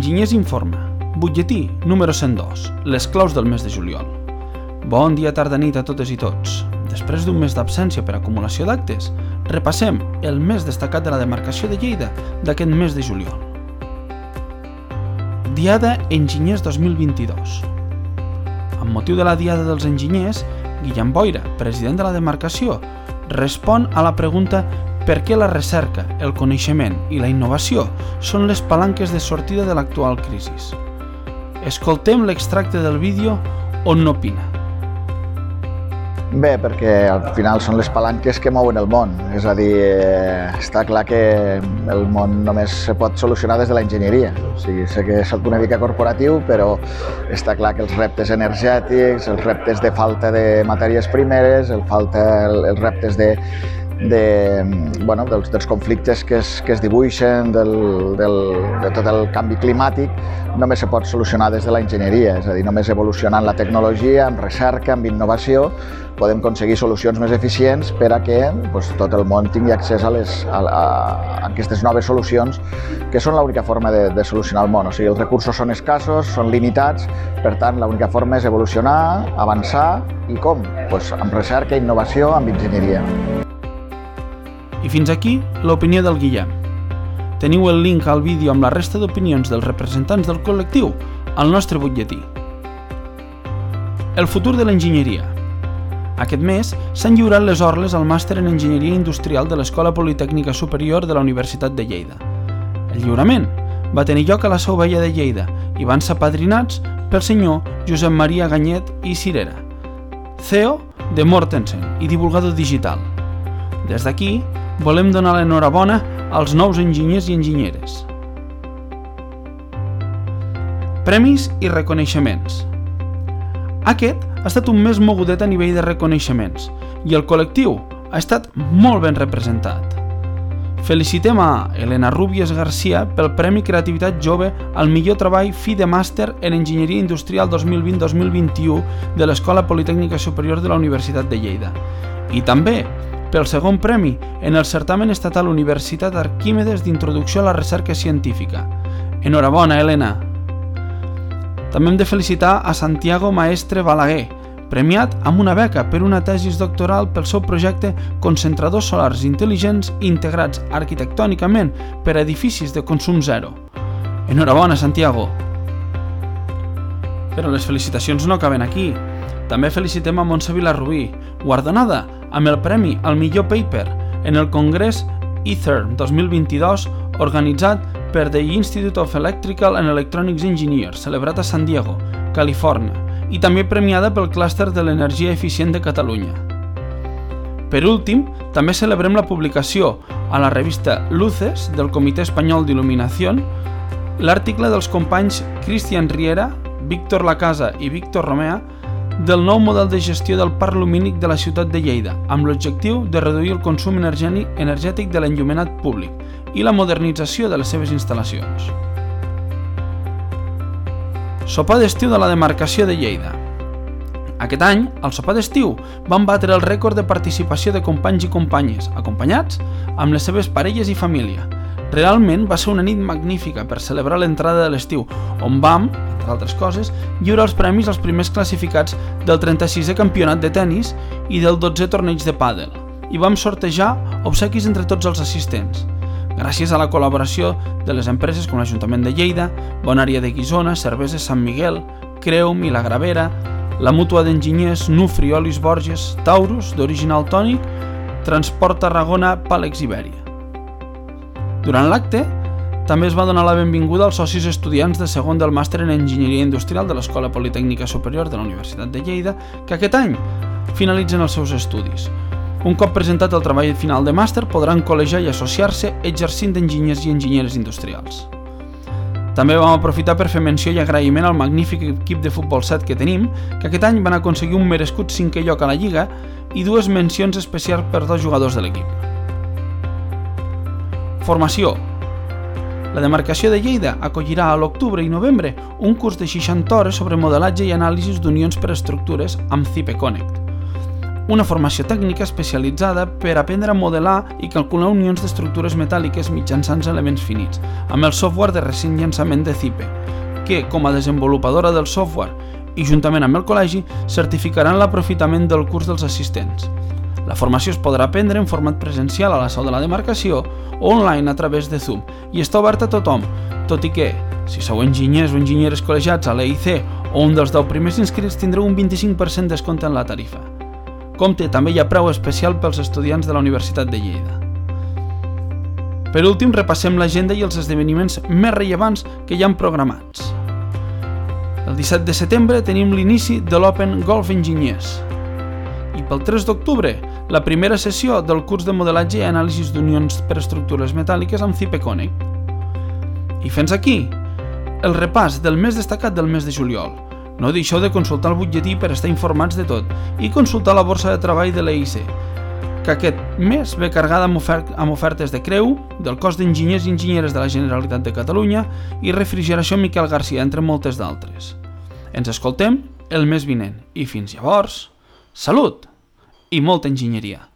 Enginyers Informa, butlletí número 102, les claus del mes de juliol. Bon dia, tarda, nit a totes i tots. Després d'un mes d'absència per acumulació d'actes, repassem el més destacat de la demarcació de Lleida d'aquest mes de juliol. Diada Enginyers 2022. Amb motiu de la Diada dels Enginyers, Guillem Boira, president de la demarcació, respon a la pregunta per què la recerca, el coneixement i la innovació són les palanques de sortida de l'actual crisi. Escoltem l'extracte del vídeo on no opina. Bé, perquè al final són les palanques que mouen el món. És a dir, eh, està clar que el món només se pot solucionar des de la enginyeria. O sigui, sé que soc una mica corporatiu, però està clar que els reptes energètics, els reptes de falta de matèries primeres, el falta, els reptes de, de, bueno, dels, dels conflictes que es, que es dibuixen, del, del, de tot el canvi climàtic, només se pot solucionar des de la enginyeria, és a dir, només evolucionant la tecnologia, amb recerca, amb innovació, podem aconseguir solucions més eficients per a que pues, tot el món tingui accés a, les, a, a, a aquestes noves solucions que són l'única forma de, de solucionar el món. O sigui, els recursos són escassos, són limitats, per tant, l'única forma és evolucionar, avançar i com? Pues, amb recerca, innovació, amb enginyeria. I fins aquí l'opinió del Guillem. Teniu el link al vídeo amb la resta d'opinions dels representants del col·lectiu al nostre butlletí. El futur de l'enginyeria. Aquest mes s'han lliurat les orles al màster en Enginyeria Industrial de l'Escola Politècnica Superior de la Universitat de Lleida. El lliurament va tenir lloc a la Seu Vella de Lleida i van ser padrinats pel senyor Josep Maria Ganyet i Cirera, CEO de Mortensen i divulgador digital. Des d'aquí, volem donar l'enhorabona als nous enginyers i enginyeres. Premis i reconeixements. Aquest ha estat un mes mogudet a nivell de reconeixements i el col·lectiu ha estat molt ben representat. Felicitem a Elena Rubies Garcia pel Premi Creativitat Jove al millor treball fi de màster en Enginyeria Industrial 2020-2021 de l'Escola Politècnica Superior de la Universitat de Lleida. I també pel segon premi en el certamen estatal Universitat Arquímedes d'Introducció a la Recerca Científica. Enhorabona, Helena! També hem de felicitar a Santiago Maestre Balaguer, premiat amb una beca per una tesis doctoral pel seu projecte Concentradors solars intel·ligents integrats arquitectònicament per a edificis de consum zero. Enhorabona, Santiago! Però les felicitacions no acaben aquí. També felicitem a Montse Vilarrubí, guardonada amb el premi al millor paper en el Congrés Ether 2022 organitzat per The Institute of Electrical and Electronics Engineers, celebrat a San Diego, Califòrnia, i també premiada pel Clúster de l'Energia Eficient de Catalunya. Per últim, també celebrem la publicació a la revista Luces del Comitè Espanyol d'Il·luminació l'article dels companys Cristian Riera, Víctor Lacasa i Víctor Romea del nou model de gestió del parc lumínic de la ciutat de Lleida, amb l'objectiu de reduir el consum energètic de l'enllumenat públic i la modernització de les seves instal·lacions. Sopar d'estiu de la demarcació de Lleida. Aquest any, al sopar d'estiu, van batre el rècord de participació de companys i companyes, acompanyats amb les seves parelles i família. Realment va ser una nit magnífica per celebrar l'entrada de l'estiu, on vam, entre altres coses, lliurar els premis als primers classificats del 36è campionat de tennis i del 12è torneig de pàdel, i vam sortejar obsequis entre tots els assistents. Gràcies a la col·laboració de les empreses com l'Ajuntament de Lleida, Bonària de Guisona, Cerveses Sant Miguel, Creum i La Gravera, la mútua d'enginyers Nufri Olis Borges, Taurus, d'original tònic, Transport Tarragona, Pàlex Ibèria. Durant l'acte, també es va donar la benvinguda als socis estudiants de segon del màster en Enginyeria Industrial de l'Escola Politècnica Superior de la Universitat de Lleida, que aquest any finalitzen els seus estudis. Un cop presentat el treball final de màster, podran col·legiar i associar-se exercint d'enginyers i enginyeres industrials. També vam aprofitar per fer menció i agraïment al magnífic equip de futbol 7 que tenim, que aquest any van aconseguir un merescut cinquè lloc a la Lliga i dues mencions especials per dos jugadors de l'equip. Formació la demarcació de Lleida acollirà a l'octubre i novembre un curs de 60 hores sobre modelatge i anàlisis d'unions per estructures amb CIPE Connect. una formació tècnica especialitzada per aprendre a modelar i calcular unions d'estructures metàl·liques mitjançant elements finits, amb el software de recent llançament de CIPE, que, com a desenvolupadora del software i juntament amb el col·legi, certificaran l'aprofitament del curs dels assistents. La formació es podrà aprendre en format presencial a la seu de la demarcació o online a través de Zoom i està oberta a tothom, tot i que, si sou enginyers o enginyeres col·legiats a l'EIC o un dels 10 primers inscrits tindreu un 25% descompte en la tarifa. Compte, també hi ha preu especial pels estudiants de la Universitat de Lleida. Per últim, repassem l'agenda i els esdeveniments més rellevants que hi han programats. El 17 de setembre tenim l'inici de l'Open Golf Engineers. I pel 3 d'octubre, la primera sessió del curs de modelatge i anàlisis d'unions per estructures metàl·liques amb CIPEConnect. I fins aquí, el repàs del més destacat del mes de juliol. No deixeu de consultar el butlletí per estar informats de tot i consultar la borsa de treball de l'EIC, que aquest mes ve carregada amb, ofert amb ofertes de Creu, del cos d'enginyers i enginyeres de la Generalitat de Catalunya i Refrigeració Miquel Garcia, entre moltes d'altres. Ens escoltem el mes vinent i fins llavors, salut i molta enginyeria.